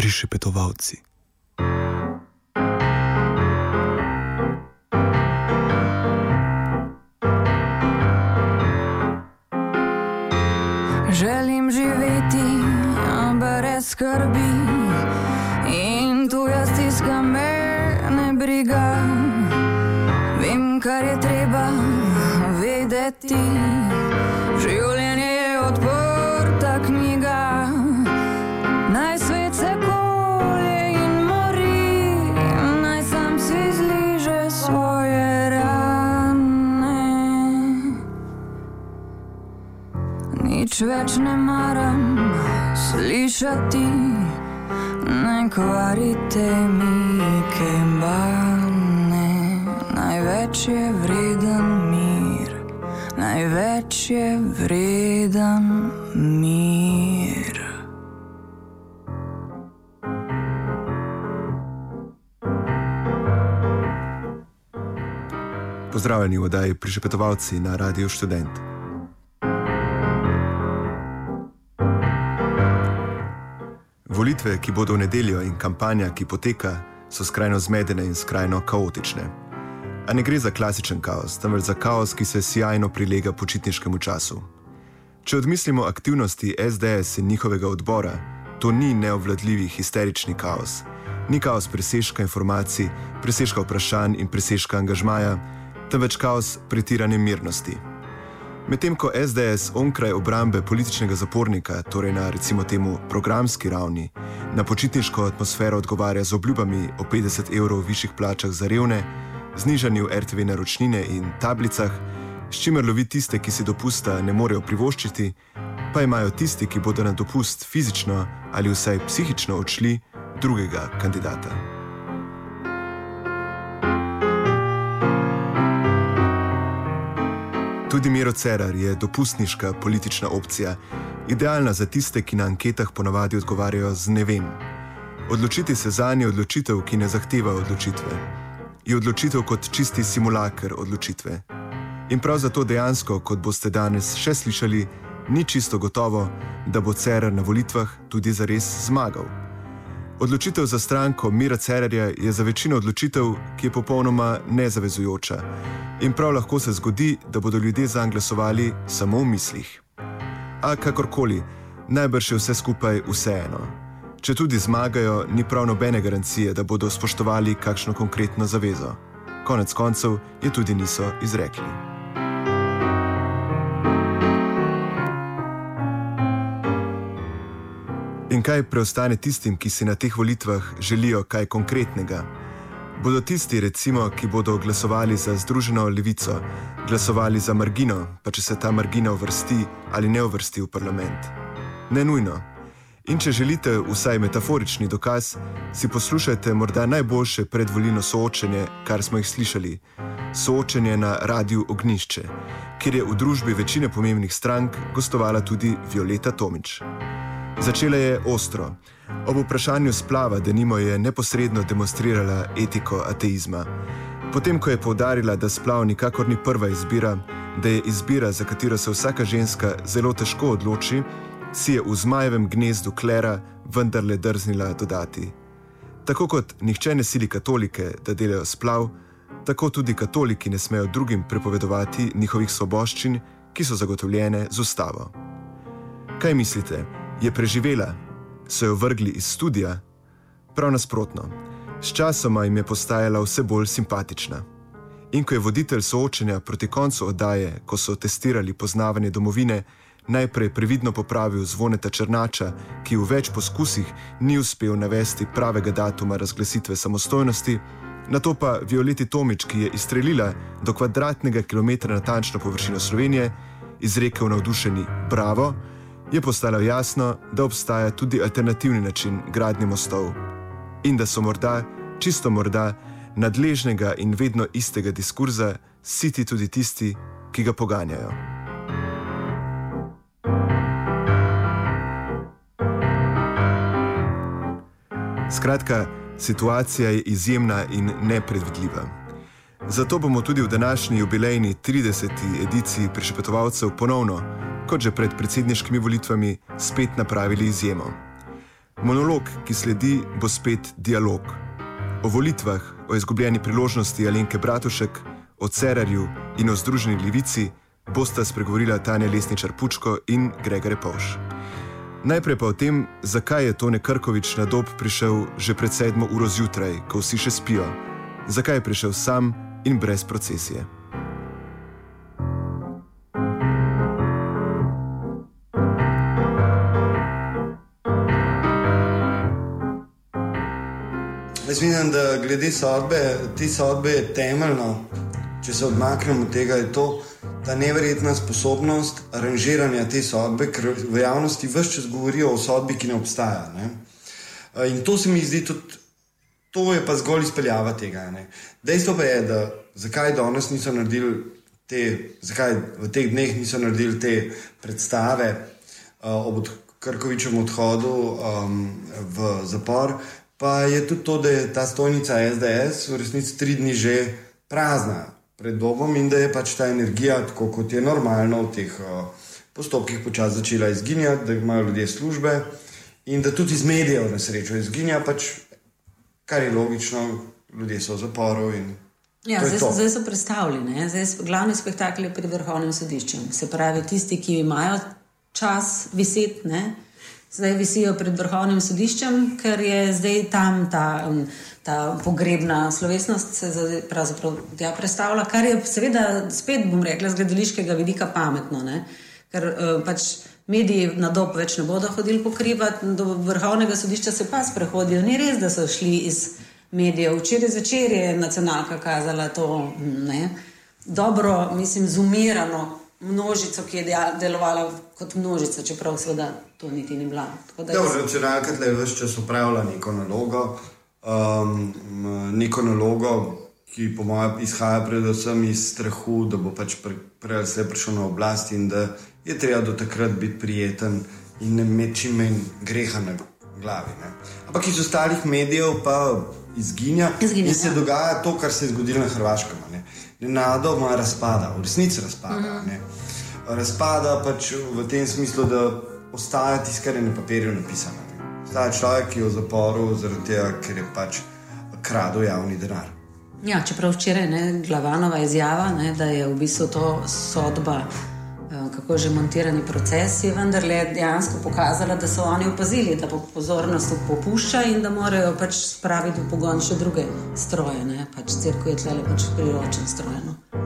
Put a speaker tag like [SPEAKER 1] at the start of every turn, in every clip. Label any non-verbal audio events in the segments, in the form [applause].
[SPEAKER 1] prišepetovalci.
[SPEAKER 2] Želim živeti brez skrbi in tu jaz stiska me ne briga. Vem, kar je treba vedeti. Nič več ne maram slišati, ne kvarite mi kembane. Največ je vreden mir, največ je vreden mir.
[SPEAKER 3] Pozdravljeni v oddaji Prišepetovalci na Radio Student. Volitve, ki bodo v nedeljo in kampanja, ki poteka, so skrajno zmedene in skrajno kaotične. A ne gre za klasičen kaos, temveč za kaos, ki se sjajno prilega počitniškemu času. Če odmislimo aktivnosti SDS in njihovega odbora, to ni neovladljivi histerični kaos. Ni kaos presežka informacij, presežka vprašanj in presežka angažmaja, temveč kaos pretirane mirnosti. Medtem ko SDS onkraj obrambe političnega zapornika, torej na recimo temu programski ravni, na počitniško atmosfero odgovarja z obljubami o 50 evrov višjih plačah za revne, znižanju RTV naročnine in tablicah, s čimer lovi tiste, ki si dopusta ne morejo privoščiti, pa imajo tisti, ki bodo na dopust fizično ali vsaj psihično odšli, drugega kandidata. Tudi Miro Cerar je dopustniška politična opcija, idealna za tiste, ki na anketah ponavadi odgovarjajo z ne vem. Odločiti se za nje je odločitev, ki ne zahteva odločitve. Je odločitev kot čisti simulaker odločitve. In prav zato dejansko, kot boste danes še slišali, ni čisto gotovo, da bo Cerar na volitvah tudi zares zmagal. Odločitev za stranko Mira Cerarja je za večino odločitev, ki je popolnoma nezavezujoča. In prav lahko se zgodi, da bodo ljudje za njega glasovali samo v mislih. A kakorkoli, najbrž je vse skupaj vseeno. Če tudi zmagajo, ni prav nobene garancije, da bodo spoštovali kakšno konkretno zavezo. Konec koncev je tudi niso izrekli. In kaj preostane tistim, ki si na teh volitvah želijo kaj konkretnega? Bodo tisti, recimo, ki bodo glasovali za Združeno levico, glasovali za margino, pa če se ta margina uvrsti ali ne uvrsti v parlament? Ne nujno. In če želite vsaj metaforični dokaz, si poslušajte morda najboljše predvolilno soočenje, kar smo jih slišali. Soočenje na Radiu Ognišče, kjer je v družbi večine pomembnih strank gostovala tudi Violeta Tomič. Začela je ostro. Ob vprašanju splava, da nimo je neposredno demonstrirala etiko ateizma. Potem, ko je povdarila, da splav nikakor ni prva izbira, da je izbira, za katero se vsaka ženska zelo težko odloči, si je v zmajevem gnezdu klera vendarle drznila dodati. Tako kot nihče ne sili katolike, da delajo splav, tako tudi katoliki ne smejo drugim prepovedovati njihovih svoboščin, ki so zagotovljene z ustavo. Kaj mislite? Je preživela, so jo vrgli iz studia, prav nasprotno. Sčasoma jim je postajala vse bolj simpatična. In ko je voditelj soočenja proti koncu oddaje, ko so testirali poznavanje domovine, najprej previdno popravil zvoneta Črnača, ki v več poskusih ni uspel navesti pravega datuma razglasitve samostojnosti, na to pa Violeti Tomič, ki je izstrelila do kvadratnega kilometra natančno površino Slovenije, izrekel navdušeni Bravo je postalo jasno, da obstaja tudi alternativni način gradnje mostov in da so morda, čisto morda, nadležnega in vedno istega diskurza siti tudi tisti, ki ga poganjajo. Skratka, situacija je izjemna in nepredvidljiva. Zato bomo tudi v današnji jubilejni 30. ediciji prišepetovalcev ponovno kot že pred predsedniškimi volitvami, spet napravili izjemo. Monolog, ki sledi, bo spet dialog. O volitvah, o izgubljeni priložnosti Alenke Bratušek, o Cerarju in o Združeni levici bosta spregovorila Tanja Lesničar Pučko in Gregor Povš. Najprej pa o tem, zakaj je Tone Krkovič na dob prišel že pred sedmo uro zjutraj, ko vsi še spijo. Zakaj je prišel sam in brez procesije.
[SPEAKER 1] Jaz mislim, da glede sodbe, te sodbe je temeljno, če se odmaknemo od tega, je to ta neverjetna sposobnost aranžiranja te sodbe, ker v javnosti vse čas govorijo o sodbi, ki ne obstaja. Ne? In to se mi zdi tudi, to je pa zgolj izpeljava tega. Ne? Dejstvo pa je, da zakaj danes niso naredili te, zakaj v teh dneh niso naredili te predstave uh, ob Krkovičem odhodu um, v zapor. Pa je tudi to, da je ta stojnica SDS v resnici tri dni že prazna pred Bogom in da je pač ta energija, tako kot je normalno v teh uh, postopkih, počasi začela izginjati, da imajo ljudje službe in da tudi iz medijev na srečo izginja, pač, kar je logično, ljudje so v zaporu.
[SPEAKER 4] Ja, zdaj, zdaj so predstavljeni, zdaj so glavni spektakli pred vrhovnim sodiščem. Se pravi, tisti, ki imajo čas viseti zdaj visijo pred vrhovnim sodiščem, ker je zdaj tam ta, um, ta pogrebna slovesnost, se pravzaprav tja predstavlja, kar je seveda spet, bom rekla, z gledališkega vidika pametno. Ne? Ker uh, pač mediji na dob več ne bodo hodili pokrivati, do vrhovnega sodišča se pa sprehodijo. Ni res, da so šli iz medijev. Včeraj zvečer je nacionalka kazala to ne? dobro, mislim, zumirano množico, ki je delovala kot množica, čeprav seveda to niti ni bila.
[SPEAKER 1] Računalka je vse čas upravljala neko nalogo, um, neko nalogo, ki po mojem izhaja predvsem iz strahu, da bo pač prej vse prišel na oblast in da je treba do takrat biti prijeten in ne imeti čim manj greha na glavi. Ne. Ampak iz ostalih medijev pa izginja, izginja in se ja. dogaja to, kar se je zgodilo na Hrvaškem nenadoma razpada, v resnici razpada. Mm. Razpada pač v tem smislu, da ostaja tisto, kar je na papirju napisano. Ostaja človek, ki je v zaporu zaradi tega, ker je pač kradel javni denar.
[SPEAKER 4] Ja, čeprav včeraj je glavanova izjava, ne, da je v bistvu to sodba kako že montirani proces, je vendarle dejansko pokazala, da so oni opazili, da pozornost popušča in da morajo pač spraviti v pogon še druge stroje. Pač crkva je tle pač priročen stroj. No?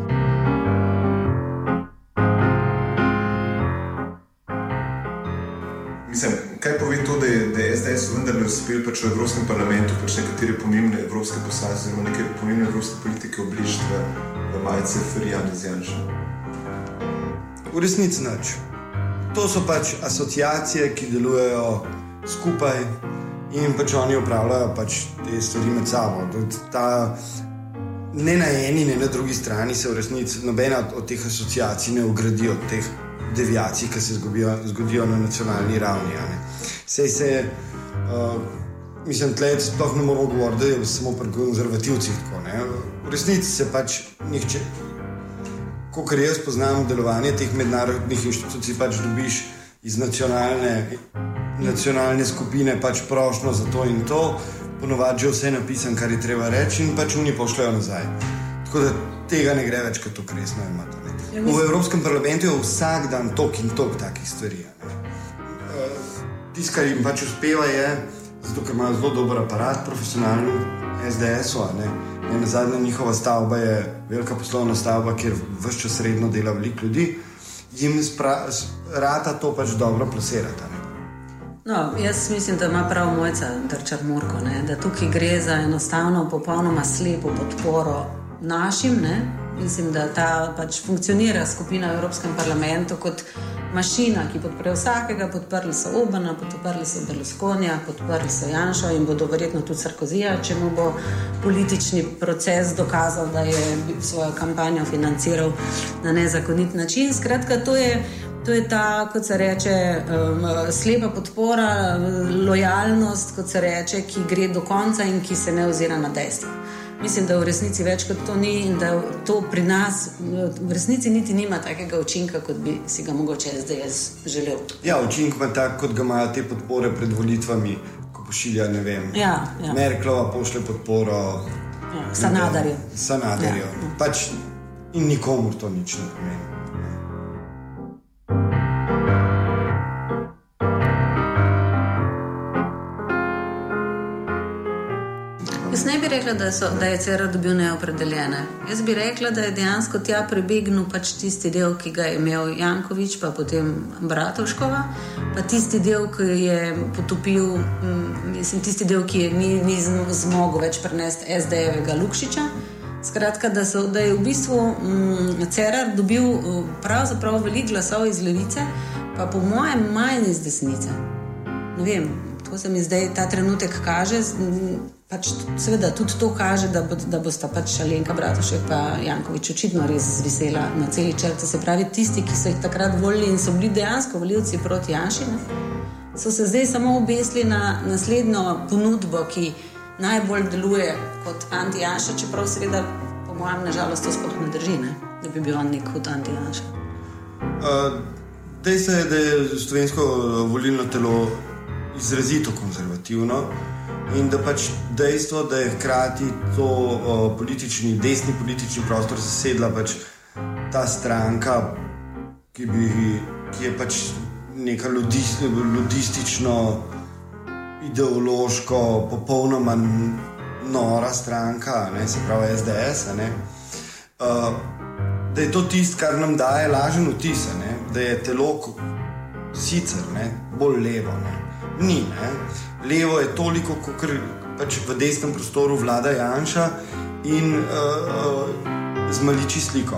[SPEAKER 3] Vendarle uspel pač v Evropskem parlamentu, pač nekatere pomembne evropske poslance, oziroma neke pomembne evropske politike obližiti v majice Ferijane z Janšem?
[SPEAKER 1] v resnici nič. To so pač asociacije, ki delujejo skupaj in pač oni upravljajo pač te stvari med sabo. Ne na eni, ne na drugi strani se v resnici nobena od teh asociacij ne ugradi od teh deviacij, ki se zgodijo, zgodijo na nacionalni ravni. Sej se, uh, mislim, tleh sploh ne moramo govoriti, da je samo pri konzervativcih tako. V resnici se pač nihče kot jaz poznam delovanje teh mednarodnih inštitucij, pač dobiš iz nacionalne, nacionalne skupine pač prošlo za to in to, ponovadi že vse napisano, kar je treba reči, in pač oni pošljajo nazaj. Tako da tega ne gre več kot to, resno imate. Ja, v Evropskem parlamentu je vsak dan tok in tok takih stvari. Eh, tisto, kar jim pač uspeva, je, zato, ker imajo zelo dober aparat, profesionalni SDS-o. In na zadnje njihova stavba je velika poslovna stavba, kjer vse čas redno dela veliko ljudi, jim rata to pač dobro plasirati.
[SPEAKER 4] No, jaz mislim, da ima prav mojca Drčar Murko, ne? da tukaj gre za enostavno, popolnoma slepo podporo našim. Ne? Mislim, da ta pač funkcionira skupina v Evropskem parlamentu kot mašina, ki podpre vsakega, podprli so Obama, podprli so Berlusconija, podprli so Janša in bodo verjetno tudi Sarkozija, če mu bo politični proces dokazal, da je svojo kampanjo financiral na nezakonit način. Skratka, to je. To je ta, kot se reče, um, slepa podpora, lojalnost, kot se reče, ki gre do konca in ki se ne ozira na dejstva. Mislim, da v resnici več kot to ni in da to pri nas v resnici niti nima takega učinka, kot bi si ga mogoče zdaj jaz želel.
[SPEAKER 1] Ja, učinek ima tak, kot ga imajo te podpore pred volitvami, ko pošilja, ne vem.
[SPEAKER 4] Ja, ja.
[SPEAKER 1] Merklova pošle podporo.
[SPEAKER 4] Ja, Sanadarju.
[SPEAKER 1] Sanadarju.
[SPEAKER 4] Ja.
[SPEAKER 1] Pač in nikomu to nič ne pomeni.
[SPEAKER 4] Rekla, da, so, da je CR dobil neopredeljene. Jaz bi rekla, da je dejansko tja prebegnil pač tisti del, ki ga je imel Jankovič, pa potem Bratovškova, pa tisti del, ki je potopil, mm, mislim, tisti del, ki je ni, ni zmogel več prenesti SD-jevega Lukšiča. Skratka, da, so, da je v bistvu mm, CR dobil uh, pravzaprav veliko glasov iz levice, pa po mojem manj iz desnice. Ne vem, to se mi zdaj ta trenutek kaže. Pač, seveda tudi to kaže, da, bo, da bosta pač Alenka Bratušek in Jankovič očitno res zvisela na celi črti. Se pravi, tisti, ki so jih takrat volili in so bili dejansko voljivci proti Janši, ne, so se zdaj samo obesili na naslednjo ponudbo, ki najbolj deluje kot anti-Janša, čeprav seveda, po mojem, nažalost, to sploh ne drži, ne, da bi bil on nek kot anti-Janša.
[SPEAKER 1] Uh, Dejstvo je, da je slovensko uh, volilno telo izrazito konzervativno in da pač dejstvo, da je hkrati to uh, politični, desni politični prostor zasedla pač ta stranka, ki, bi, ki je pač neka ludis, ludistično, ideološko, popolnoma nora stranka, ne, se pravi SDS. ne, Uh, da je to tisto, kar nam daje lažen vtis, da je telo sicer ne? bolj levo. Ne? Ni. Ne? Levo je toliko, kot pač v desnem prostoru vlada Janša in uh, uh, zmaliči sliko.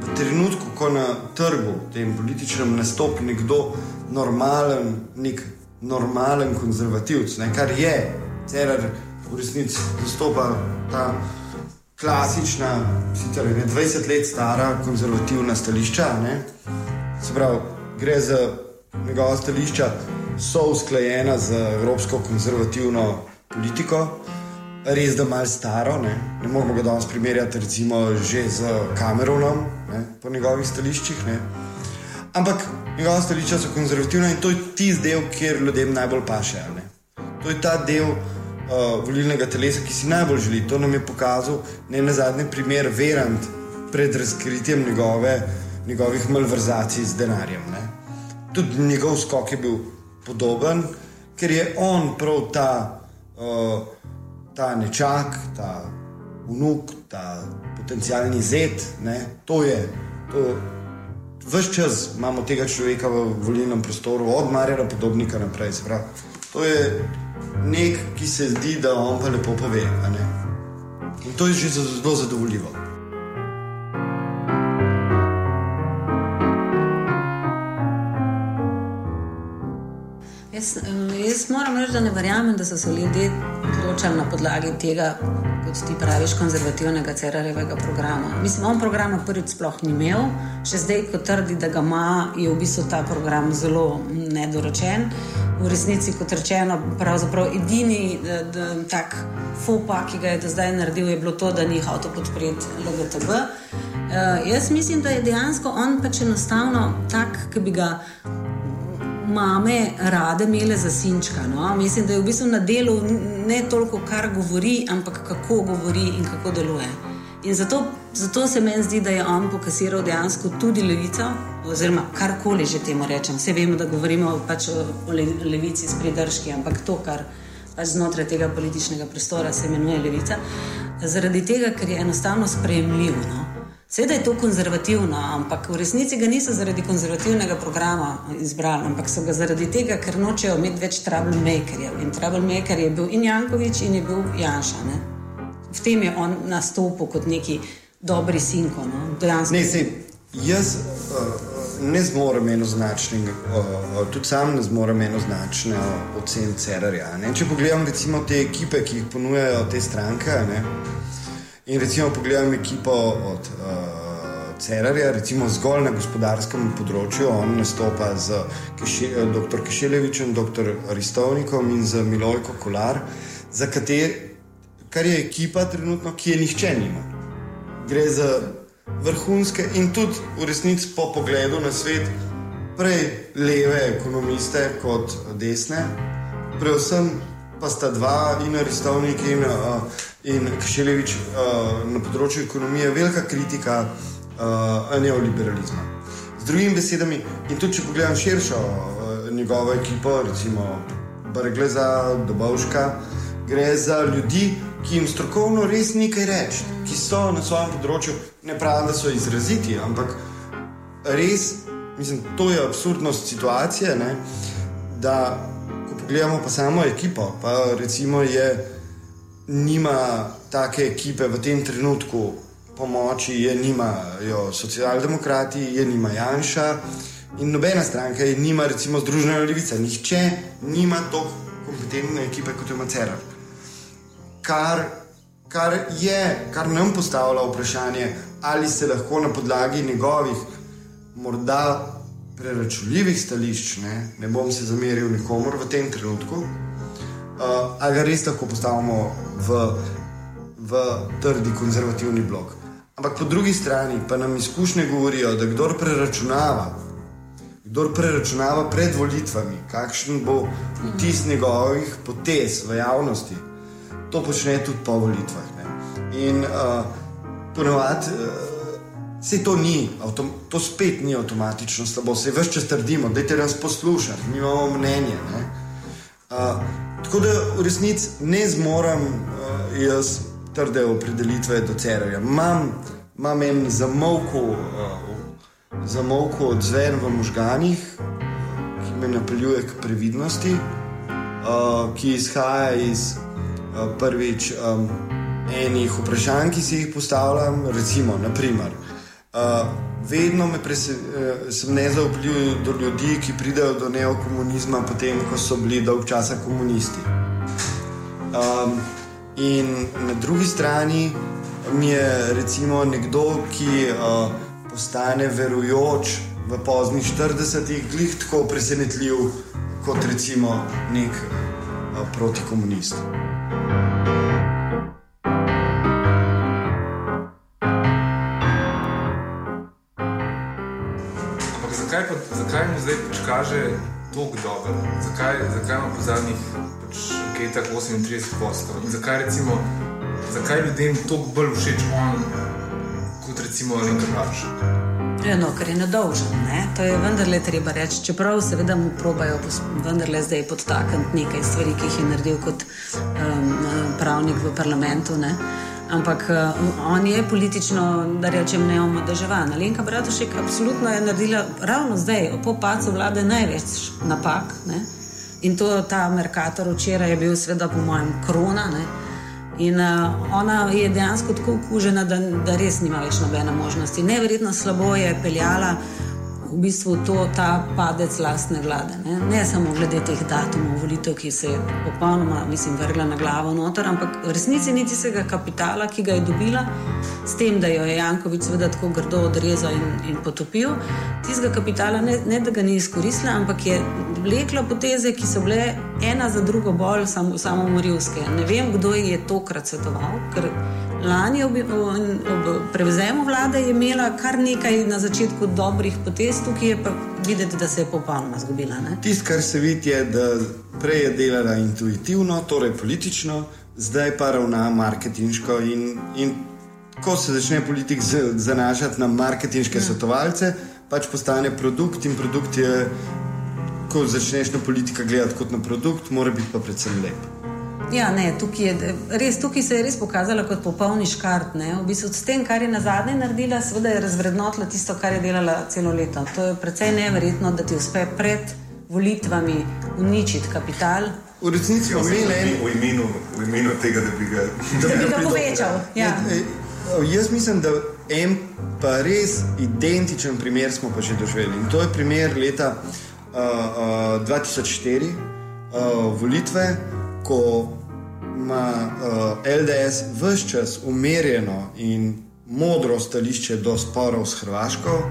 [SPEAKER 1] V trenutku, ko na trgu, tem političnem, nastopi nekdo normalen, nek normalen konzervativc, ne? kar je, Cerar v resnici zastopa ta klasična, sicer ne 20 let stara konzervativna stališča. Ne? Se pravi, gre za njegova stališča, so usklajena z evropsko konzervativno politiko, res da malo staro, ne, ne moramo ga danes primerjati recimo že z Cameronom, ne, po njegovih stališčih. Ne. Ampak njegova stališča so konzervativna in to je tisti del, kjer ljudem najbolj paše. ne. To je ta del uh, volilnega telesa, ki si najbolj želi. To nam je pokazal ne na zadnji primer Verand pred razkritjem njegove, njegovih malverzacij z denarjem. Ne. Tudi njegov skok je bil podoben, ker je on prav ta, uh, ta nečak, ta vnuk, ta potencijalni zet. To je. To, Ves čas imamo tega človeka v volilnem prostoru, od Marjana Podobnika naprej. To je nek, ki se zdi, da on pa lepo pove. In to je že zelo zadovoljivo.
[SPEAKER 4] Jaz, em, jaz moram reči, da ne verjamem, da so se ljudje odločali na podlagi tega, kot ti praviš, konzervativnega Cerarevega programa. Mislim, on programa prvič sploh ni imel, še zdaj, ko trdi, da ga ima, je v bistvu ta program zelo nedorečen. V resnici, kot rečeno, pravzaprav edini da, da, tak fopa, ki ga je do zdaj naredil, je bilo to, da ni hotel podpreti LGTB. Uh, jaz mislim, da je dejansko on pač enostavno tak, ki bi ga mame rade imele za sinčka. No? Mislim, da je v bistvu na delu ne toliko, kar govori, ampak kako govori in kako deluje. In zato, zato se meni zdi, da je on pokasiral dejansko tudi levico, oziroma karkoli že temu rečem. Vse vemo, da govorimo pač o, o le, levici s pridržki, ampak to, kar pač znotraj tega političnega prostora se imenuje levica, zaradi tega, ker je enostavno sprejemljivo. No? Seveda je to konzervativno, ampak v resnici ga niso zaradi konzervativnega programa izbrali, ampak so ga zaradi tega, ker nočejo imeti več troublemakerjev. In troublemaker je bil in Jankovič, in je bil Janša. Ne? V tem je on nastopil kot neki dobri sinko. No? Dejansko-
[SPEAKER 1] Ne, sej, jaz uh, ne zmorem enoznačnega, uh, tudi sam ne zmorem enoznačne ocen Cerarja. Ne? Če pogledam recimo te ekipe, ki jih ponujajo te stranke, ne? In recimo pogledam ekipo od uh, Cerarja, recimo zgolj na gospodarskem področju, on nastopa z Keše, dr. Kešeljevičem, dr. Aristovnikom in z Milojko Kolar, za kater, kar je ekipa trenutno, ki je nihče nima gre za vrhunske in tudi v resnici po pogledu na svet, prej leve ekonomiste kot desne, predvsem pa sta dva, in Aristovnik in, uh, in Kšelevič uh, na področju ekonomije, velika kritika uh, neoliberalizma. Z drugimi besedami, in tudi če pogledam širšo uh, njegovo ekipo, recimo Brgleza, Dobovška, gre za ljudi, ki jim strokovno res nekaj reči, ki so na svojem področju, ne pravim, da so izraziti, ampak res, mislim, to je absurdnost situacije. Ne, da, pogledamo pa samo ekipo, pa recimo je, nima take ekipe v tem trenutku pomoči, je nimajo socialdemokrati, je nima Janša. In nobena stranka je nima, recimo, Združena levica. Nihče nima tako kompetentne ekipe kot je Macera kar, kar je, kar nam postavlja vprašanje, ali se lahko na podlagi njegovih, morda preračunljivih stališč, ne, ne bom se zameril nikomor v tem trenutku, uh, ali ga res lahko postavimo v, v trdi konzervativni blok. Ampak po drugi strani pa nam izkušnje govorijo, da kdo preračunava. Kdo preračunava pred volitvami, kakšen bo vtis njegovih potez v javnosti, to počne tudi po volitvah. Ne. In uh, ponovadi uh, se to ni, to spet ni avtomatično slabo, se več čas trdimo, da te nas poslušate, mi imamo mnenje. Uh, tako da v resnici ne zmorem uh, jaz trde opredelitve do cerja. Imam, imam en zamolko, uh, zamolko odzven v možganjih, ki me napeljuje k previdnosti, uh, ki izhaja iz. Eh, prvič um, enih vprašanj, ki si jih postavljam, recimo, naprimer, uh, vedno me eh, sem nezaupljiv do ljudi, ki pridejo do neokomunizma, potem ko so bili dolg časa komunisti. Um, in na drugi strani mi je recimo nekdo, ki uh, postane verujoč v poznih 40-ih, glih tako presenetljiv kot recimo nek uh, protikomunist.
[SPEAKER 5] Kaže tako dobro? Zakaj, zakaj ima po zadnjih pač, anketah 38 postov? In zakaj, recimo, zakaj ljudem tako bolj všeč on kot recimo Alenka Bratušek?
[SPEAKER 4] Ja, no, ker je nedolžen, ne? to je vendarle treba reči. Čeprav seveda mu probajo vendarle zdaj podtakniti nekaj stvari, ki jih je naredil kot um, pravnik v parlamentu. Ne? Ampak uh, on je politično, da rečem, neomadeževan. Alenka Bratušek absolutno je naredila ravno zdaj, po pacu vlade, največ napak. Ne? In to ta Merkator včeraj je bil, seveda, po mojem, krona. Ne? In uh, ona je dejansko tako okužena, da, da res nima več nobene možnosti. Neverjetno slabo je peljala v bistvu to, ta padec lastne vlade. Ne, ne samo glede teh datumov volitev, ki se je popolnoma, mislim, vrgla na glavo noter, ampak v resnici niti tistega kapitala, ki ga je dobila, s tem, da jo je Jankovič seveda tako grdo odrezal in, in potopil, tistega kapitala ne, ne da ga ni izkoristila, ampak je vlekla poteze, ki so bile ena za drugo bolj samomorilske. Ne vem, kdo je tokrat svetoval, ker Lani ob, ob prevzemu vlade je imela kar nekaj na začetku dobrih potez, tukaj je pa videti, da se je popolnoma zgubila.
[SPEAKER 1] Tisto, kar se vidi, je, da prej je delala intuitivno, torej politično, zdaj pa ravna marketinško. In, in ko se začne politik zanašati na marketinške ja. svetovalce, pač postane produkt in produkt je, ko začneš na politika gledati kot na produkt, mora biti pa predvsem lep.
[SPEAKER 4] Ja, ne, tukaj, je, res, tukaj se je res pokazala kot popolni škart. V bistvu, s tem, kar je na zadnje naredila, seveda je razvrednotila tisto, kar je delala celo leto. To je precej neverjetno, da ti uspe pred volitvami uničiti kapital.
[SPEAKER 1] V resnici
[SPEAKER 5] v, v, imenu, v imenu tega, da bi ga,
[SPEAKER 4] da bi ga povečal. Ja.
[SPEAKER 1] Jaz mislim, da en pa res identičen primer smo pa že doživeli. In to je primer leta uh, uh, 2004, uh, volitve, ko ima uh, eh, LDS vse čas umirjeno in modro stališče do sporov s Hrvaško,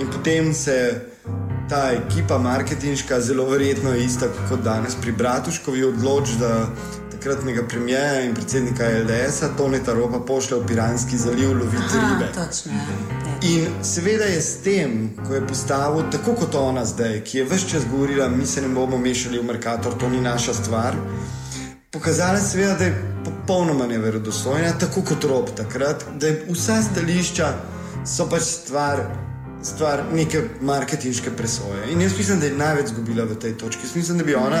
[SPEAKER 1] in potem se ta ekipa marketinška, zelo verjetno ista kot danes pri Bratuškovi, odloči, da takratnega premijeja in predsednika LDS-a Toneta Ropa pošlje v Piranski zaliv loviti ribe.
[SPEAKER 4] Točno,
[SPEAKER 1] in seveda je s tem, ko je postavil tako kot ona zdaj, ki je vse čas govorila, mi se ne bomo mešali v Merkator, to ni naša stvar pokazala seveda, da je popolnoma neverodostojna, tako kot rob takrat, da je vsa stališča so pač stvar. Stvar neke marketinške presoje. In jaz mislim, da je največ izgubila v tej točki. Jaz mislim, da bi ona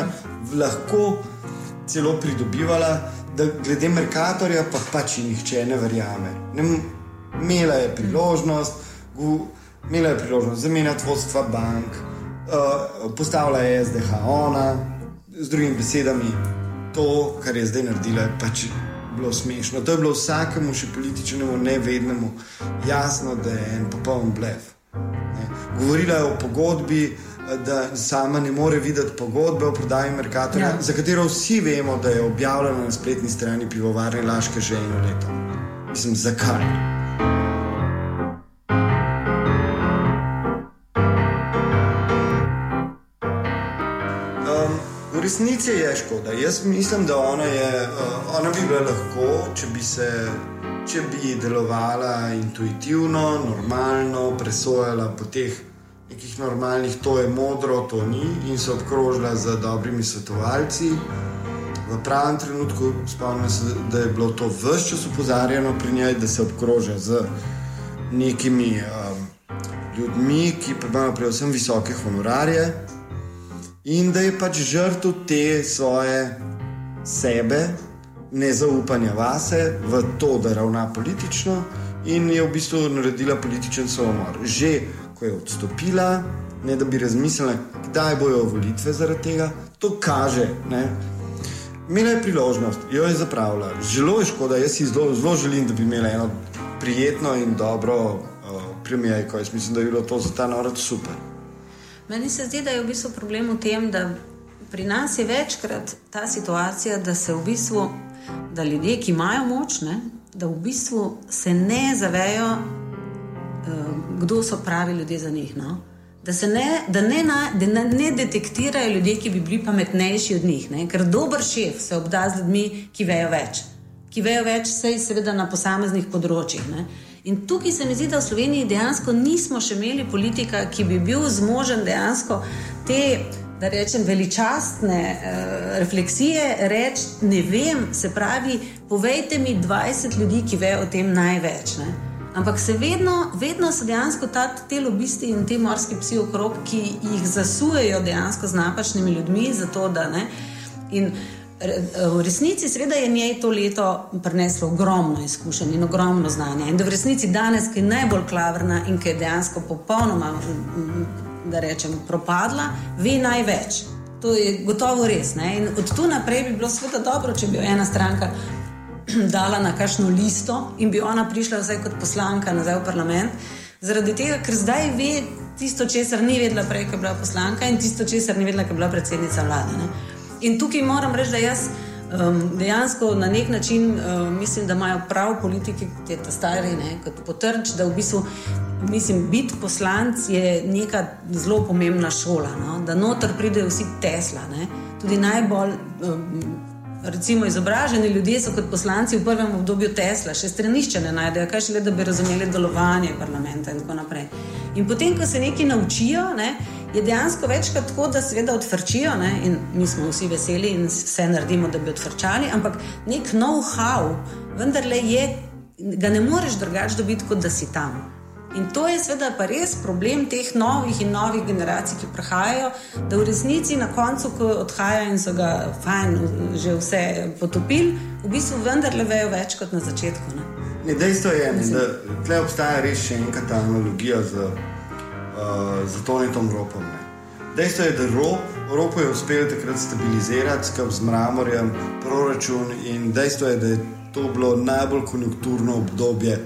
[SPEAKER 1] lahko celo pridobivala, da glede Merkatorja pa pač nihče ne verjame. Imela je priložnost, imela je priložnost zamenjati vodstva bank, uh, postavila je SDH ona, z drugimi besedami, to, kar je zdaj naredila, je pač bilo smešno. To je bilo vsakemu, še političnemu, nevednemu, jasno, da je en popoln blef. Ne. Govorila je o pogodbi, da sama ne more videti pogodbe o prodaji Merkatorja, ja. za katero vsi vemo, da je objavljena na spletni strani pivovarne Laške že eno leto. Mislim, zakaj? Resnici je škoda. Jaz mislim, da ona, je, uh, ona bi bila lahko, če bi, se, če bi delovala intuitivno, normalno, presojala po teh nekih normalnih, to je modro, to ni, in se obkrožila z dobrimi svetovalci. V pravem trenutku spomnim se, da je bilo to vse čas upozorjeno pri njej, da se obkroža z nekimi um, ljudmi, ki imajo predvsem visoke honorarje in da je pač žrtev te svoje sebe, nezaupanja vase v to, da ravna politično in je v bistvu naredila političen samomor. Že ko je odstopila, ne da bi razmislila, kdaj bojo volitve zaradi tega, to kaže. Ne? Imela je priložnost, jo je zapravila. Zelo je škoda, jaz si zelo, zelo želim, da bi imela eno prijetno in dobro uh, premijajko. Jaz mislim, da je bilo to za ta narod super.
[SPEAKER 4] Meni se zdi, da je v bistvu problem v tem, da pri nas je večkrat ta situacija, da se v bistvu, da ljudje, ki imajo moč, ne, da v bistvu se ne zavejo, uh, kdo so pravi ljudje za njih. No? Da, ne, da, ne na, da ne, ne detektirajo ljudi, ki bi bili pametnejši od njih. Ne? Ker dober šef se obda z ljudmi, ki vejo več. Ki vejo več, seveda na posameznih področjih. Ne? In tukaj se mi zdi, da v Sloveniji dejansko nismo še imeli politika, ki bi bil zmožen dejansko te, da rečem, veličastne uh, refleksije reči: Ne vem, se pravi, povejte mi 20 ljudi, ki vejo o tem največ. Ne? Ampak se vedno, vedno so dejansko ta, te lobisti in ti morski psi okrog, ki jih zasujejo dejansko z napačnimi ljudmi, zato da ne. In, v resnici seveda je njej to leto prineslo ogromno izkušenj in ogromno znanja. In da v resnici danes, ki je najbolj klavrna in ki je dejansko popolnoma, da rečem, propadla, ve največ. To je gotovo res. Ne? In od tu naprej bi bilo sveda dobro, če bi ena stranka [clears throat] dala na kakšno listo in bi ona prišla vsaj kot poslanka nazaj v parlament. Zaradi tega, ker zdaj ve tisto, česar ni vedela prej, ko je bila poslanka in tisto, česar ni vedela, ko je bila predsednica vlade. Ne? In tukaj moram reči, da jaz um, dejansko na nek način um, mislim, da imajo prav politiki, kot je ta stari, kot potrč, da v bistvu. Mislim, biti poslanec je neka zelo pomembna šola, no? da noter pridejo vsi Tesla. Ne? Tudi najbolj um, recimo, izobraženi ljudje so kot poslanci v prvem obdobju Tesla, še stranišče ne najdejo, kaj šele, da bi razumeli delovanje parlamenta in tako naprej. In potem, ko se nekaj naučijo, ne, je dejansko večkrat tako, da seveda odvrčijo ne, in mi smo vsi veseli in vse naredimo, da bi odvrčali, ampak nek know-how, vendarle je, ga ne moreš drugače dobiti, kot da si tam. In to je seveda pa res problem teh novih in novih generacij, ki prihajajo, da v resnici na koncu, ko odhajajo in so ga fajn, že vse potopili, v bistvu vendarle vejo več kot na začetku. Ne?
[SPEAKER 1] Ne, dejstvo je, Mislim. da tle obstaja res še ena ta analogija z, uh, z Tonitom Ropom. Ne. Dejstvo je, da Rop, Ropo je uspel takrat stabilizirati skupaj z Mramorjem proračun in dejstvo je, da je to bilo najbolj konjunkturno obdobje.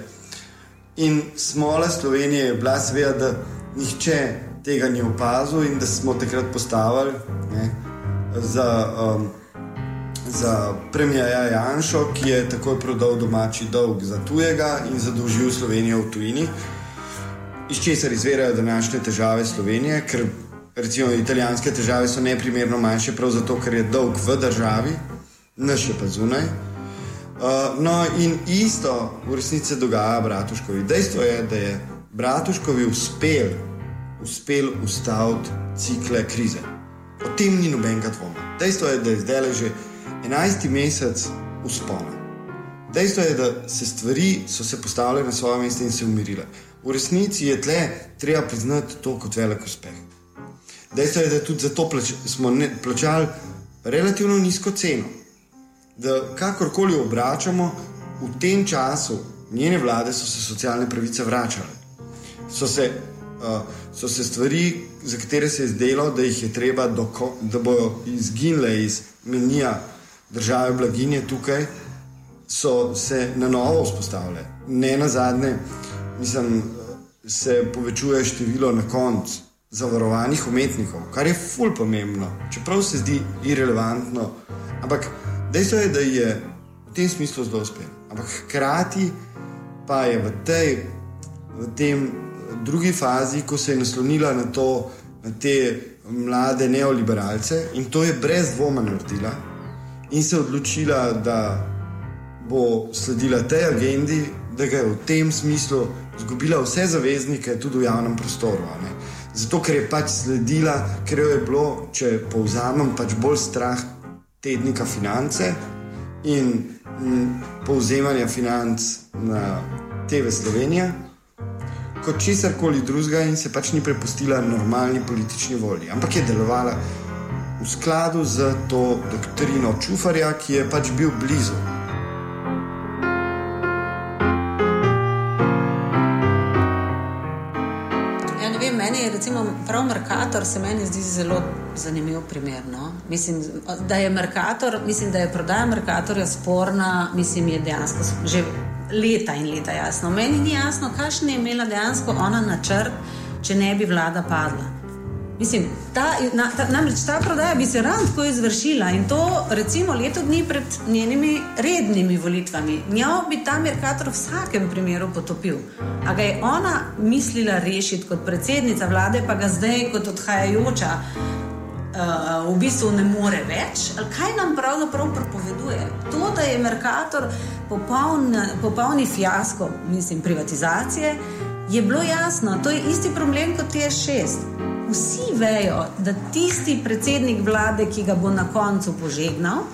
[SPEAKER 1] In smola Slovenije je bila, seveda, da nihče tega ni opazil in da smo takrat postavili ne, za, um, za premijeja Janša, ki je takoj prodal domači dolg za tujega in zadolžil Slovenijo v tujini, iz česar izvirajo današnje težave Slovenije, ker recimo italijanske težave so neprimerno manjše, prav zato, ker je dolg v državi, naše pa zunaj. Uh, no, in isto v resnici dogaja Bratuškovi. Dejstvo je, da je Bratuškovi uspel, uspel ustaviti cikle krize. O tem ni nobenega dvoma. Dejstvo je, da je zdaj že 11. mesec uspona. Dejstvo je, da se stvari so se postavile na svoje mesto in se umirile. V resnici je tle treba priznati to kot velik uspeh. Dejstvo je, da tudi zato plač, smo ne, plačali relativno nizko ceno. Da kakorkoli obračamo, v tem času njene vlade so se socialne pravice vračale. So se, uh, so se stvari, za katere se je zdelo, da jih je treba, doko, da bodo izginile iz menija države blaginje tukaj, so se na novo vzpostavile. Ne na zadnje, mislim, se povečuje število na koncu zavarovanih umetnikov, kar je fulj pomembno, čeprav se zdi irrelevantno. Ampak dejstvo je, da je v tem smislu zelo uspešen. Ampak hkrati pa je v tej, v tem drugi fazi, ko se je naslonila na, to, na te mlade neoliberalce in to je brez dvoma naredila, in se odločila, da bo sledila tej agendi, da ga je v tem smislu izgubila vse zaveznike, tudi v javnem prostoru. Zato, ker je pač sledila, ker jo je bilo, če povzamem, pač bolj strah tednika finance in m, povzemanja financ na TV Slovenija, kot česar koli drugega, in se pač ni prepustila normalni politični volji, ampak je delovala v skladu z to doktrino Čufarja, ki je pač bil blizu.
[SPEAKER 4] Meni je recimo prav Merkator, se meni zdi zelo zanimiv primer. No? Mislim, da je Merkator, mislim, da je prodaja Merkatorja sporna, mislim, je dejansko že leta in leta jasno. Meni ni jasno, kakšen je imela dejansko ona načrt, če ne bi vlada padla. Mislim, ta, na, ta, namreč ta prodaja bi se ravno tako izvršila in to recimo leto dni pred njenimi rednimi volitvami. Njo bi ta Merkator v vsakem primeru potopil. A ga je ona mislila rešiti kot predsednica vlade, pa ga zdaj kot odhajajoča uh, v bistvu ne more več. Ali kaj nam pravzaprav propoveduje? To, da je Merkator popoln, popolni fiasko, mislim, privatizacije, je bilo jasno. To je isti problem kot TS6 vsi vejo, da tisti predsednik vlade, ki ga bo na koncu požegnal,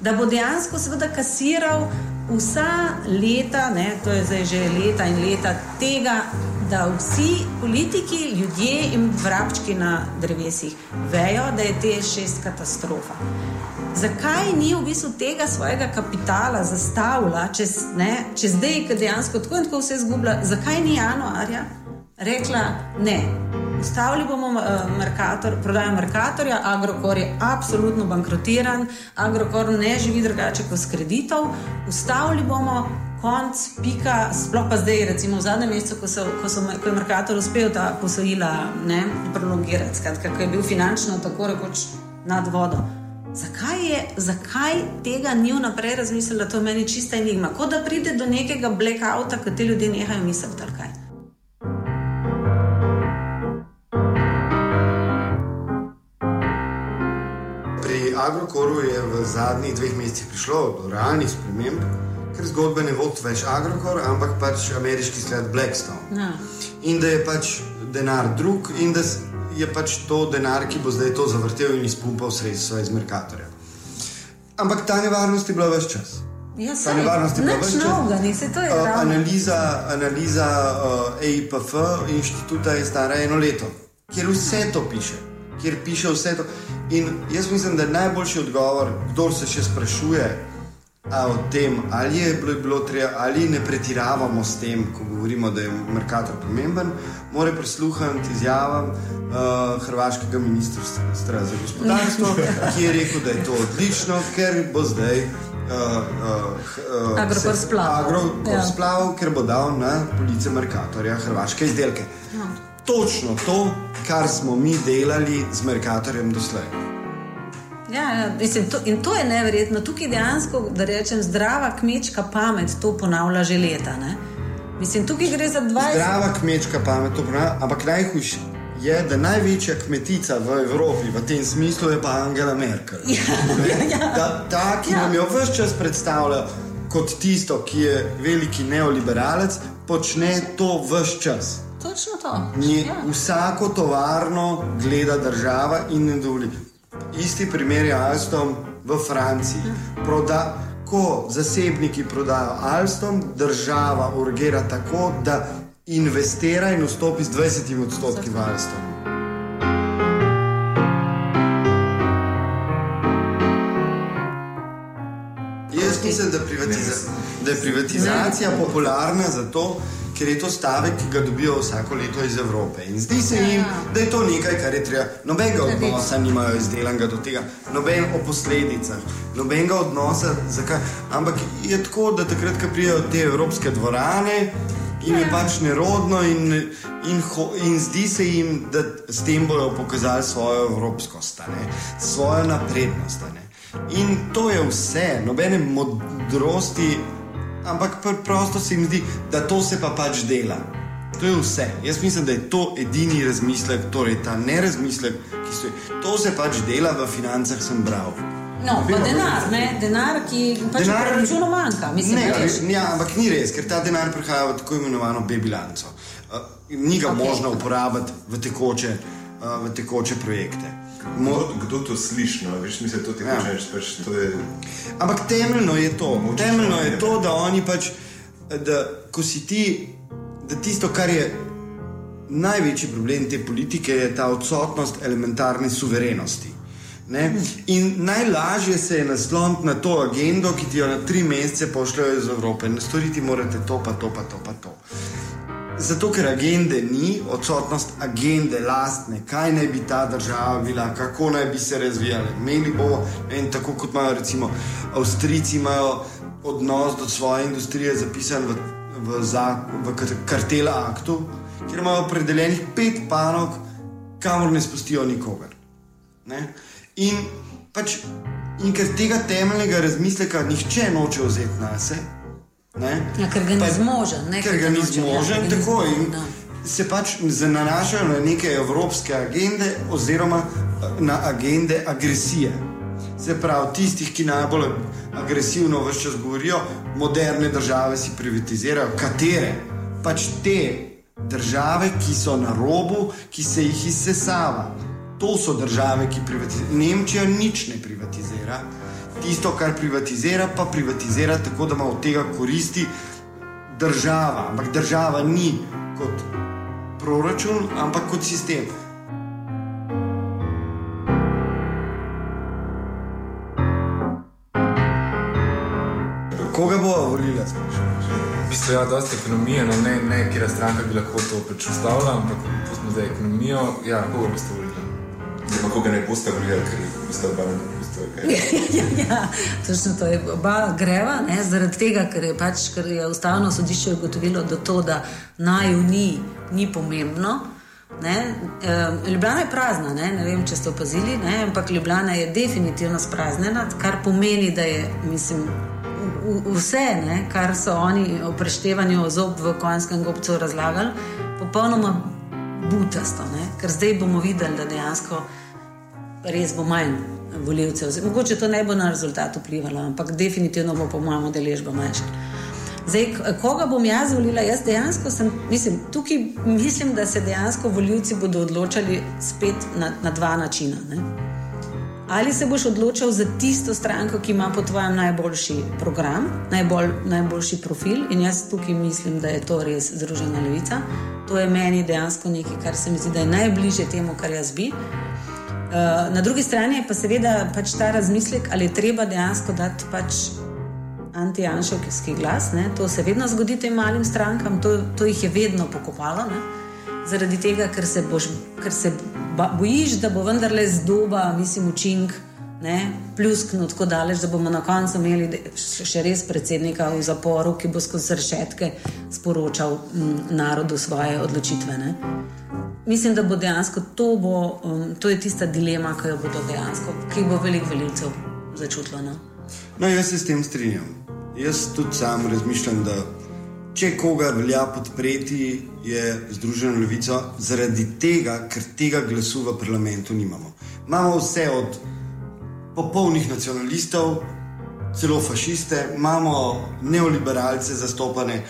[SPEAKER 4] da bo dejansko seveda kasiral vsa leta, ne, to je zdaj že leta in leta tega, da vsi politiki, ljudje in vrabčki na drevesih vejo, da je te šest katastrofa. Zakaj ni v bistvu tega svojega kapitala zastavila, če, ne, če zdaj, ki dejansko tako in tako vse zgublja, zakaj ni januarja rekla ne? Ustavili bomo uh, Merkator, prodajo Merkatorja, Agrokor je absolutno bankrotiran, Agrokor ne živi drugače kot s kreditov. Ustavili bomo konc, pika, sploh pa zdaj, recimo v zadnjem mesecu, ko, so, ko, so, ko je Merkator uspel ta posojila prolongirati, skratka, ko je bil finančno tako rekoč nad vodo. Zakaj, je, zakaj tega ni vnaprej razmislila, to je meni čista enigma. Kot da pride do nekega blackouta, ko ti ljudje nehajo misliti, kaj.
[SPEAKER 1] Agrokoru je v zadnjih dveh mesecih prišlo do realnih sprememb, ker zgodbe ne vodi več Agrokor, ampak pač ameriški sklad Blackstone. Ja. In da je pač denar drug, in da je pač to denar, ki bo zdaj to zavrtel in izpumpal sredstva iz Merkatorja. Ampak ta nevarnost je bila več čas.
[SPEAKER 4] Ja, ta nevarnost je bila več čas. Uh,
[SPEAKER 1] analiza analiza uh, EIPF inštituta je stara eno leto, kjer vse to piše. Kjer piše vse to. In jaz mislim, da je najboljši odgovor, kdo se še sprašuje o tem, ali je bilo, bilo treba, ali ne pretiravamo s tem, ko govorimo, da je Merkator pomemben, mora prisluhniti izjavam uh, Hrvaškega ministrstva za gospodarstvo, [laughs] ki je rekel, da je to odlično, ker bo zdaj. Uh, uh,
[SPEAKER 4] uh, Agrokor
[SPEAKER 1] splav, ja. ker bo dal na police Merkatorja hrvaške izdelke. Točno to, kar smo mi delali z Merkatorjem doslej.
[SPEAKER 4] Ja, ja, mislim, to, in to je neverjetno. Tukaj dejansko, da rečem, zdrava kmečka pamet to ponavlja že leta. Ne? Mislim, tukaj gre za 20.
[SPEAKER 1] Zdrava kmečka pamet to ponavlja, ampak najhujše je, da največja kmetica v Evropi v tem smislu je pa Angela Merkel.
[SPEAKER 4] Ja, ja, ja.
[SPEAKER 1] Da, ta, ki ja. nam jo vse čas predstavlja kot tisto, ki je veliki neoliberalec, počne to vse čas.
[SPEAKER 4] Točno to.
[SPEAKER 1] Nje, ja. Vsako tovarno gleda država in ne dovoli. Isti primer je Alstom, v Franciji. Proda, ko zasebniki prodajo Alstom, država urgira tako, da investira in vstopi z 20 odstotki v Alstom. Mislim, da, privatiza da je privatizacija popularna zato, ker je to stavek, ki ga dobijo vsako leto iz Evrope. In zdi se jim, da je to nekaj, kar je treba. Nobenega odnosa nimajo izdelanega do tega, noben o posledicah, nobenega odnosa, zakaj. Ampak je tako, da takrat, ko prijajo te evropske dvorane. In je pač nerodno, in, in, ho, in zdi se jim, da s tem bodo pokazali svojo evropskost, ne? svojo naprednost. Ne? In to je vse, nobene modrosti, ampak preprosto se jim zdi, da to se pa pač dela. To je vse. Jaz mislim, da je to edini razmislek, torej ta nerazmislek, ki se to se pač dela v financah, sem bral.
[SPEAKER 4] No, pa denar, ne? denar, ki pač denar, v proračunu manjka. Mislim,
[SPEAKER 1] ne,
[SPEAKER 4] veš.
[SPEAKER 1] ja, ampak ni res, ker ta denar prihaja v tako imenovano B-bilanco. Uh, ni ga okay. možno uporabiti v tekoče, uh, v tekoče projekte.
[SPEAKER 3] Mo kdo, to sliši? No? Veš, misli, to ja. rečeš, pač, je...
[SPEAKER 1] Ampak temeljno je to, temeljno je to da oni pač, da ko si ti, da tisto, kar je največji problem te politike, je ta odsotnost elementarne suverenosti. Ne? In najlažje se je nasloniti na to agendo, ki ti jo na tri mesece pošljajo iz Evrope. Ne storiti morate to, pa to, pa to, pa to. Zato, ker agende ni, odsotnost agende lastne, kaj naj bi ta država bila, kako naj bi se razvijala. Meni bomo, in tako kot imajo recimo Avstrijci, imajo odnos do svoje industrije zapisan v, v, v kartel aktu, kjer imajo opredeljenih pet panog, kamor ne spustijo nikogar. Ne? In, pač, in ker tega temeljnega razmisleka nihče noče vzeti na sebe.
[SPEAKER 4] Ja, ker ga ni zmožen. Ne,
[SPEAKER 1] ker ga ni zmožen, ja, tako in no. se pač nanašajo na neke evropske agende, oziroma na agende agresije. Se pravi, tistih, ki najbolj agresivno vse čas govorijo, moderne države si privatizirajo, katere pač te države, ki so na robu, ki se jih izsesava. To so države, ki privatizirajo. Nemčija nič ne privatizira tisto, kar privatizira, pa privatizira tako, da ima od tega koristi država. Ampak država ni kot proračun, ampak kot sistem. Koga bo volila?
[SPEAKER 5] V bistvu je ja, dosta ekonomije, no ne, ne kjer stranka bi lahko to predstavljala, ampak pustimo zdaj ekonomijo. Ja, koga boste volili?
[SPEAKER 3] Zdaj pa koga ne boste volili, ker ste obrnili. [laughs]
[SPEAKER 4] ja, ja, točno to je. Oba greva, ne, zaradi tega, ker je, pač, ker je ustavno sodišče ugotovilo, da to, da naj v ni, ni pomembno. Ne. Ljubljana je prazna, ne. ne vem, če ste opazili, ne, ampak Ljubljana je definitivno spraznjena, kar pomeni, da je mislim, vse, ne, kar so oni o preštevanju zob v konjskem gobcu razlagali, popolnoma butasto. Ne. Ker zdaj bomo videli, da dejansko res bo manj voljivcev. Mogoče to ne bo na rezultat vplivalo, ampak definitivno bo, po mojem, deležba manjša. Zdaj, koga bom jaz volila? Jaz dejansko sem, mislim, tukaj mislim, da se dejansko voljivci bodo odločali spet na, na dva načina. Ne? Ali se boš odločil za tisto stranko, ki ima po tvojem najboljši program, najbolj, najboljši profil, in jaz tukaj mislim, da je to res Združena levica. To je meni dejansko nekaj, kar se mi zdi, da je najbližje temu, kar jaz bi. Eh, na drugi strani je pa seveda pač ta razmislek, ali je treba dejansko dati pač anti-anšovski glas. Ne? To se vedno zgodi tem malim strankam, to, to jih je vedno pokopalo. Ne? Zaradi tega, ker se, boš, ker se bojiš, da bo vendarle zdoba, mislim, učink. Plusknut tako daleč, da bomo na koncu imeli še res predsednika v zaporu, ki bo skozi rešetke sporočal m, narodu svoje odločitve. Ne? mislim, da bo dejansko to, bo, um, to je tista dilema, ki jo bodo dejansko, ki bo veliko velikcev začutilo. No?
[SPEAKER 1] no, jaz se s tem strinjam. Jaz tudi sam razmišljam, da če koga velja podpreti, je Združeno levico zaradi tega, ker tega glasu v parlamentu nimamo. Imamo vse od popolnih nacionalistov, celo fašiste, imamo neoliberalce zastopane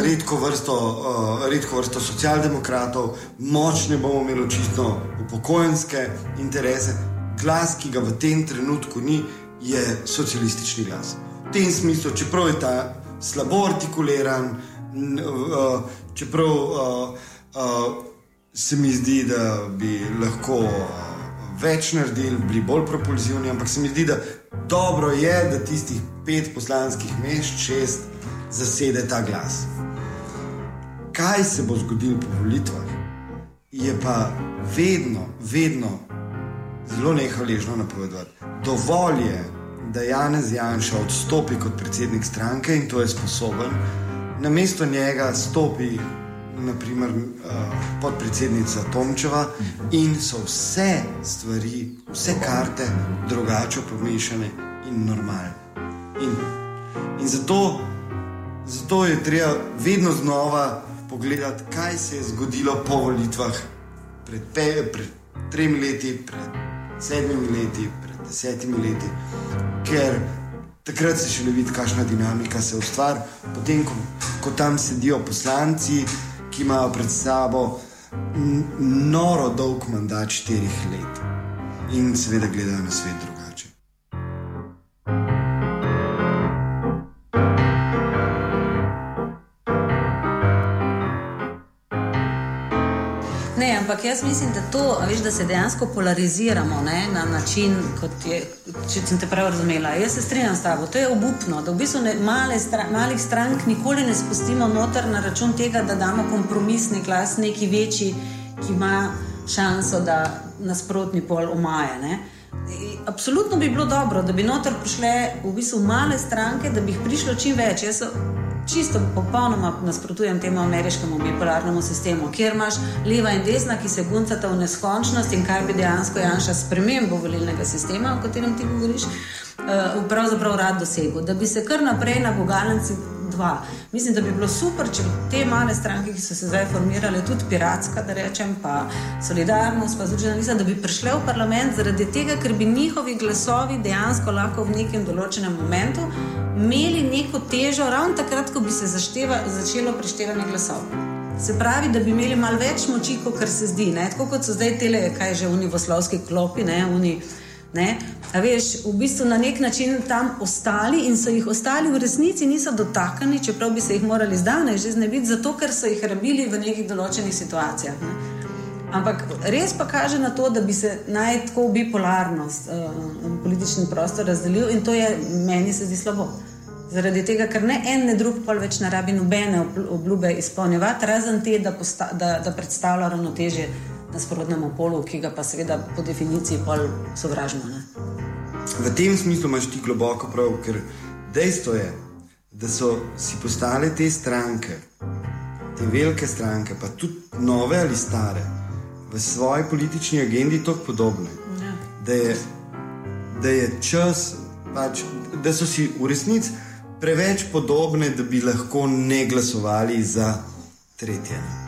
[SPEAKER 1] redko vrsto, uh, redko vrsto socialdemokratov, močne bomo imeli očitno upokojenske interese. glas, ki ga v tem trenutku ni, je socialistični glas. V tem smislu, čeprav je ta slabo artikuliran, uh, čeprav se mi zdi, da bi lahko več naredili, bili bolj propulzivni, ampak se mi zdi, da dobro je, da tistih pet poslanskih mest, šest, zasede ta glas. Kaj se bo zgodilo po volitvah, je pa vedno, vedno zelo nehvaležno napovedati. Dovolj je, da Janez Janša odstopi kot predsednik stranke in to je sposoben, na mesto njega stopi naprimer uh, podpredsednica Tomčeva in so vse stvari, vse karte drugače pomešane in normalne. In, in zato, zato je treba vedno znova pogledati, kaj se je zgodilo po volitvah pred, pe, pred tremi leti, pred sedmimi leti, pred desetimi leti, ker takrat se še ne vidi, kakšna dinamika se ustvari, potem ko, ko tam sedijo poslanci, ki imajo pred sabo noro dolg mandat štirih let in seveda gledajo na svet drugače.
[SPEAKER 4] Ampak jaz mislim, da, to, veš, da se dejansko polariziramo ne, na način, kot je, če sem te prav razumela. Jaz se strinjam s tabo, to je obupno, da v bistvu ne, male stra, malih strank nikoli ne spustimo noter na račun tega, da damo kompromisni glas neki večji, ki ima šanso, da nasprotni pol omaje. Ne. Absolutno bi bilo dobro, da bi noter prišle v bistvu male stranke, da bi jih prišlo čim več. Jaz čisto popolnoma nasprotujem temu ameriškemu bipolarnemu sistemu, kjer imaš leva in desna, ki se guncata v neskončnost in kaj bi dejansko Janša spremembo volilnega sistema, o katerem ti govoriš, uh, pravzaprav rad dosegel. Da bi se kar naprej na Bogalenci dva. Mislim, da bi bilo super, če bi te male stranke, ki so se zdaj formirale, tudi piratska, da rečem, pa solidarnost, pa združena lista, da bi prišle v parlament zaradi tega, ker bi njihovi glasovi dejansko lahko v nekem določenem momentu imeli neko težo, ravno takrat, ko bi se zašteva, začelo preštevanje glasov. Se pravi, da bi imeli malo več moči, kot se zdi. Ne? Tako kot so zdaj tele, kaj že univoslovski klopi, ne, uni, ne? Veš, v bistvu na nek način tam ostali in so jih ostali v resnici niso dotaknili, čeprav bi se jih morali zdavnaj že znebiti, zato ker so jih rabili v nekih določenih situacijah. Ne? Ampak res pa kaže na to, da bi se naj tako bipolarnost, uh, politični prostor razdelil in to je meni se zdi slabo. Zaradi tega, ker ne en, ne drug pol več ne rabi nobene obl- obljube izpolnjevati, razen te, da, posta, da, da predstavlja ravnotežje nasprotnemu polu, ki ga pa seveda po definiciji pol sovražimo. Ne?
[SPEAKER 1] V tem smislu imaš ti globoko prav, ker dejstvo je, da so si postale te stranke, te velike stranke, pa tudi nove ali stare, v svoji politični agendi tako podobne,
[SPEAKER 4] Ja.
[SPEAKER 1] da je, da je čas, pač, da so si v resnici preveč podobne, da bi lahko ne glasovali za tretje.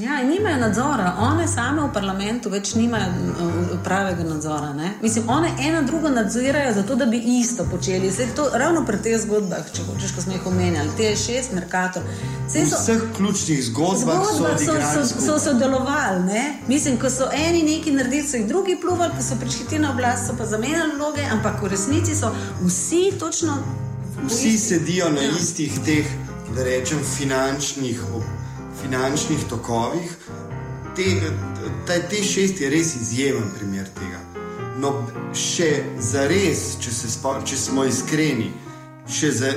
[SPEAKER 4] Ja, nimajo nadzora, one same v parlamentu več nimajo uh, pravega nadzora. Ne? Mislim, one ena drugo nadzirajo, zato da bi isto počeli. Saj to ravno pri teh zgodbah, če hočeš, ko smo jih omenjali, te šest, Merkator.
[SPEAKER 1] V
[SPEAKER 4] Saj so-
[SPEAKER 1] vseh ključnih zgodbah so
[SPEAKER 4] Zgodba so, so, so
[SPEAKER 1] skupaj.
[SPEAKER 4] sodelovali. Ne? Mislim, ko so eni nekaj naredili, so jih drugi pluvali, ko so prišli na oblast, so pa zamenjali vloge, ampak v resnici so vsi točno.
[SPEAKER 1] Vsi sedijo na istih teh, da rečem, finančnih, finančnih tokovih. Te, ta, te šest je res izjemen primer tega. No, še za res, če, spo, če smo iskreni, še za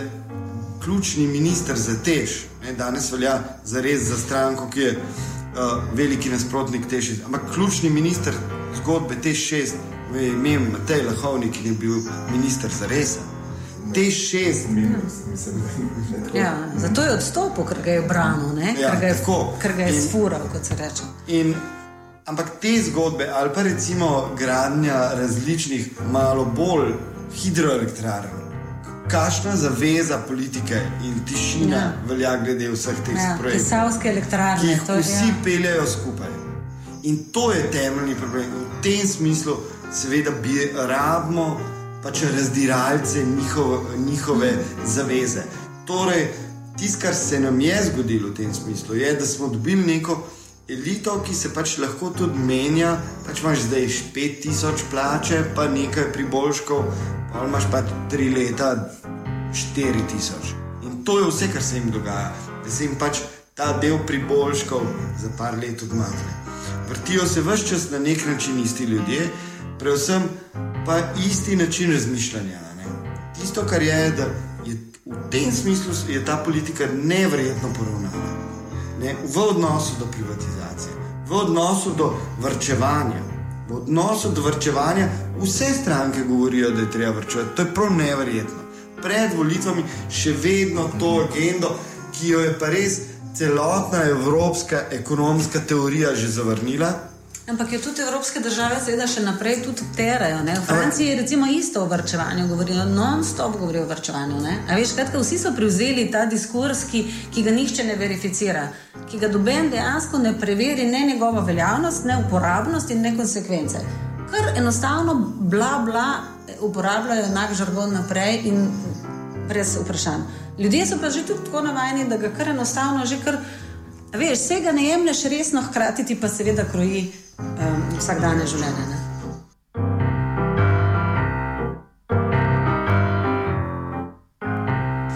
[SPEAKER 1] ključni minister za tež, ne, danes velja za res za stranko, ki je uh, veliki nasprotnik tež. Ampak ključni minister zgodbe tež šest, ime Matej Lahovnik, ki je bil minister za resen. T6.
[SPEAKER 4] Ja, zato je odstopil, ker ga je branil, ne?
[SPEAKER 1] ja,
[SPEAKER 4] ker ga je,
[SPEAKER 1] tako.
[SPEAKER 4] ker ga je
[SPEAKER 1] in,
[SPEAKER 4] sfural, kot se reče.
[SPEAKER 1] In, ampak te zgodbe, ali pa recimo gradnja različnih, malo bolj hidroelektrarn, kakšna zaveza politike in tišina
[SPEAKER 4] ja.
[SPEAKER 1] velja glede vseh teh
[SPEAKER 4] ja,
[SPEAKER 1] projektov.
[SPEAKER 4] Pisavske elektrarne,
[SPEAKER 1] ki
[SPEAKER 4] to je.
[SPEAKER 1] Vsi
[SPEAKER 4] ja.
[SPEAKER 1] peljajo skupaj. In to je temeljni problem. V tem smislu, seveda, bi rabimo pač razdiralce njihove, njihove zaveze. Torej, tisto, kar se nam je zgodilo v tem smislu, je, da smo dobili neko elito, ki se pač lahko tudi menja. Pač imaš zdaj 5000 plače, pa nekaj priboljškov, pa imaš pa 3 leta 4000. In to je vse, kar se jim dogaja. Da se jim pač ta del priboljškov za par let odmakne. Vrtijo se vse čas na nek način isti ljudje, predvsem pa isti način razmišljanja. Ne? Tisto, kar je, da je v tem smislu je ta politika nevrjetno poravnana. Ne? V odnosu do privatizacije, v odnosu do vrčevanja. V odnosu do vrčevanja vse stranke govorijo, da je treba vrčevati. To je prav nevrjetno. Pred volitvami še vedno to agendo, ki jo je pa res celotna evropska ekonomska teorija že zavrnila.
[SPEAKER 4] Ampak jo tudi evropske države, seveda, še naprej terajo. V Franciji je recimo isto o vrčevanju, govorijo non-stop govorijo o vrčevanju. Veš, kratka, vsi so prevzeli ta diskurs, ki, ki ga nihče ne verificira, ki ga doben dejansko ne preveri, ne njegova veljavnost, ne uporabnost in ne konsekvence. Ker enostavno bla bla uporabljajo enak žargon naprej in brez vprašanj. Ljudje so pa že tudi tako navajeni, da ga kar enostavno že kar. Veš, vsega ne jemliš resno, hkrati ti pa seveda kroji um, vsakdanje življenje. Ne?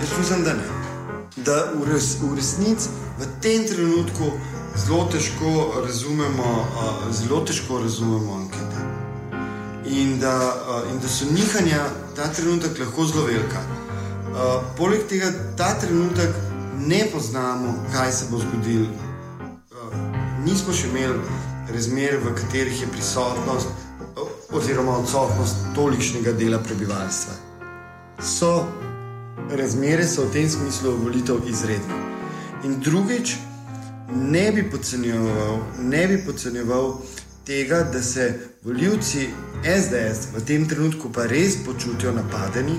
[SPEAKER 1] Jaz mislim, da ne. Da v, res, v resnici v tem trenutku zelo težko razumemo, uh, zelo težko razumemo ankete. In da, uh, in da so nihanja ta trenutek lahko zelo velika. Uh, poleg tega, ta trenutek ne poznamo, kaj se bo zgodilo. Uh, nismo še imeli razmer, v katerih je prisotnost oziroma odsotnost tolikšnega dela prebivalstva. So razmere so v tem smislu volitev izredne. In drugič, ne bi podcenjeval, ne bi podcenjeval tega, da se voljivci SDS v tem trenutku pa res počutijo napadeni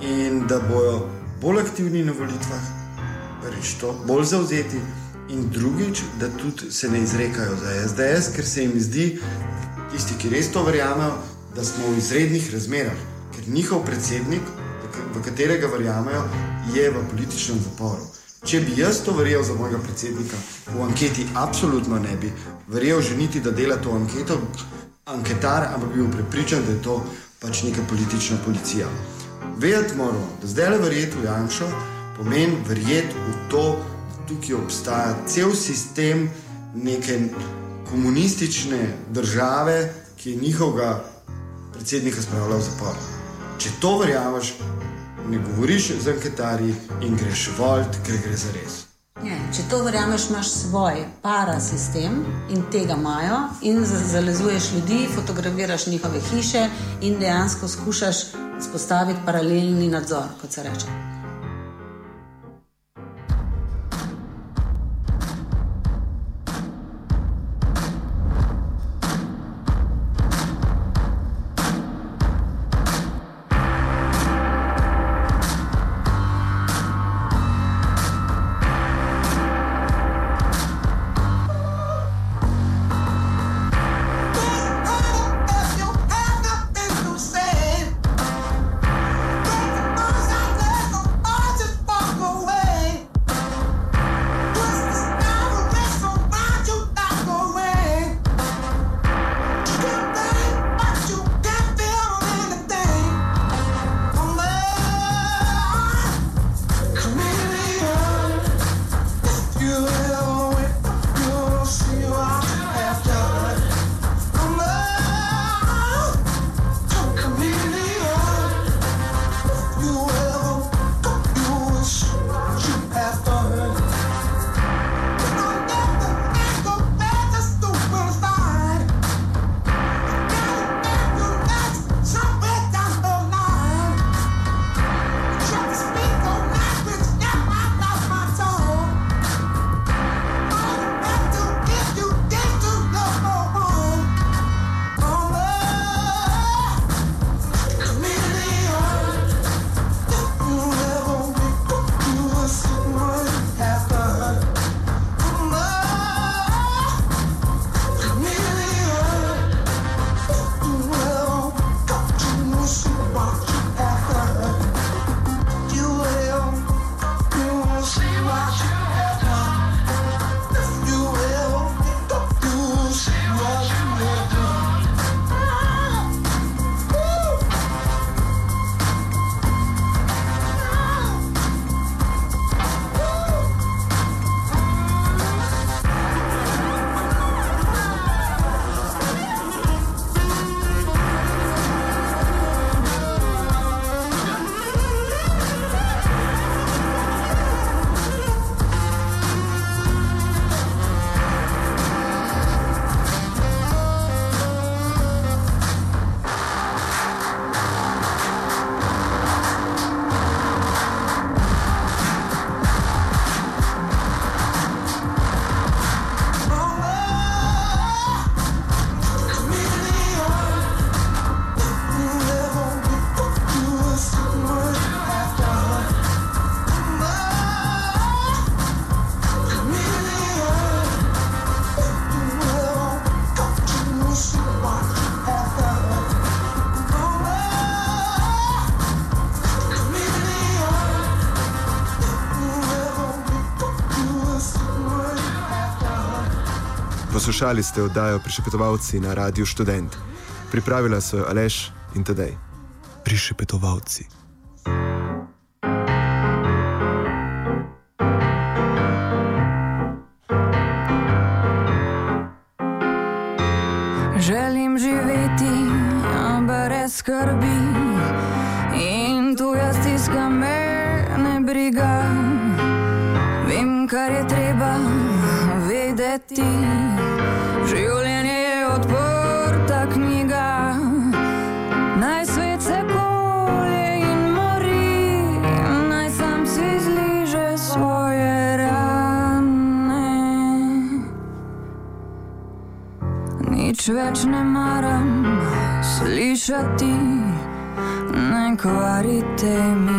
[SPEAKER 1] in da bodo bolj aktivni na volitvah, reč to, bolj zauzeti. In drugič, da tudi se ne izrekajo za SDS, ker se jim zdi, tisti, ki res to verjamejo, da smo v izrednih razmerah, ker njihov predsednik, v katerega verjamejo, je v političnem zaporu. Če bi jaz to verjel za mojega predsednika, v anketi absolutno ne bi verjel, že niti da dela to anketo, anketar, ampak bi bil prepričan, da je to pač neka politična policija. Vedeti moramo, da zdaj le verjeti v Janša pomeni verjeti v to, da tukaj obstaja cel sistem neke komunistične države, ki je njihovega predsednika spravila v zapor. Če to verjameš, ne govoriš z anketarji in greš volt, ker gre za res.
[SPEAKER 4] Je, če to verjameš, imaš svoj parasistem in tega imajo, in zalezuješ ljudi, fotografiraš njihove hiše in dejansko skušaš spostaviti paralelni nadzor, kot se reče.
[SPEAKER 2] Poslušali ste oddajo Prišepetovalci na Radiu Student. Pripravila so jo Aleš in Tadej. Prišepetovalci.
[SPEAKER 6] Lasciati nei cuori temi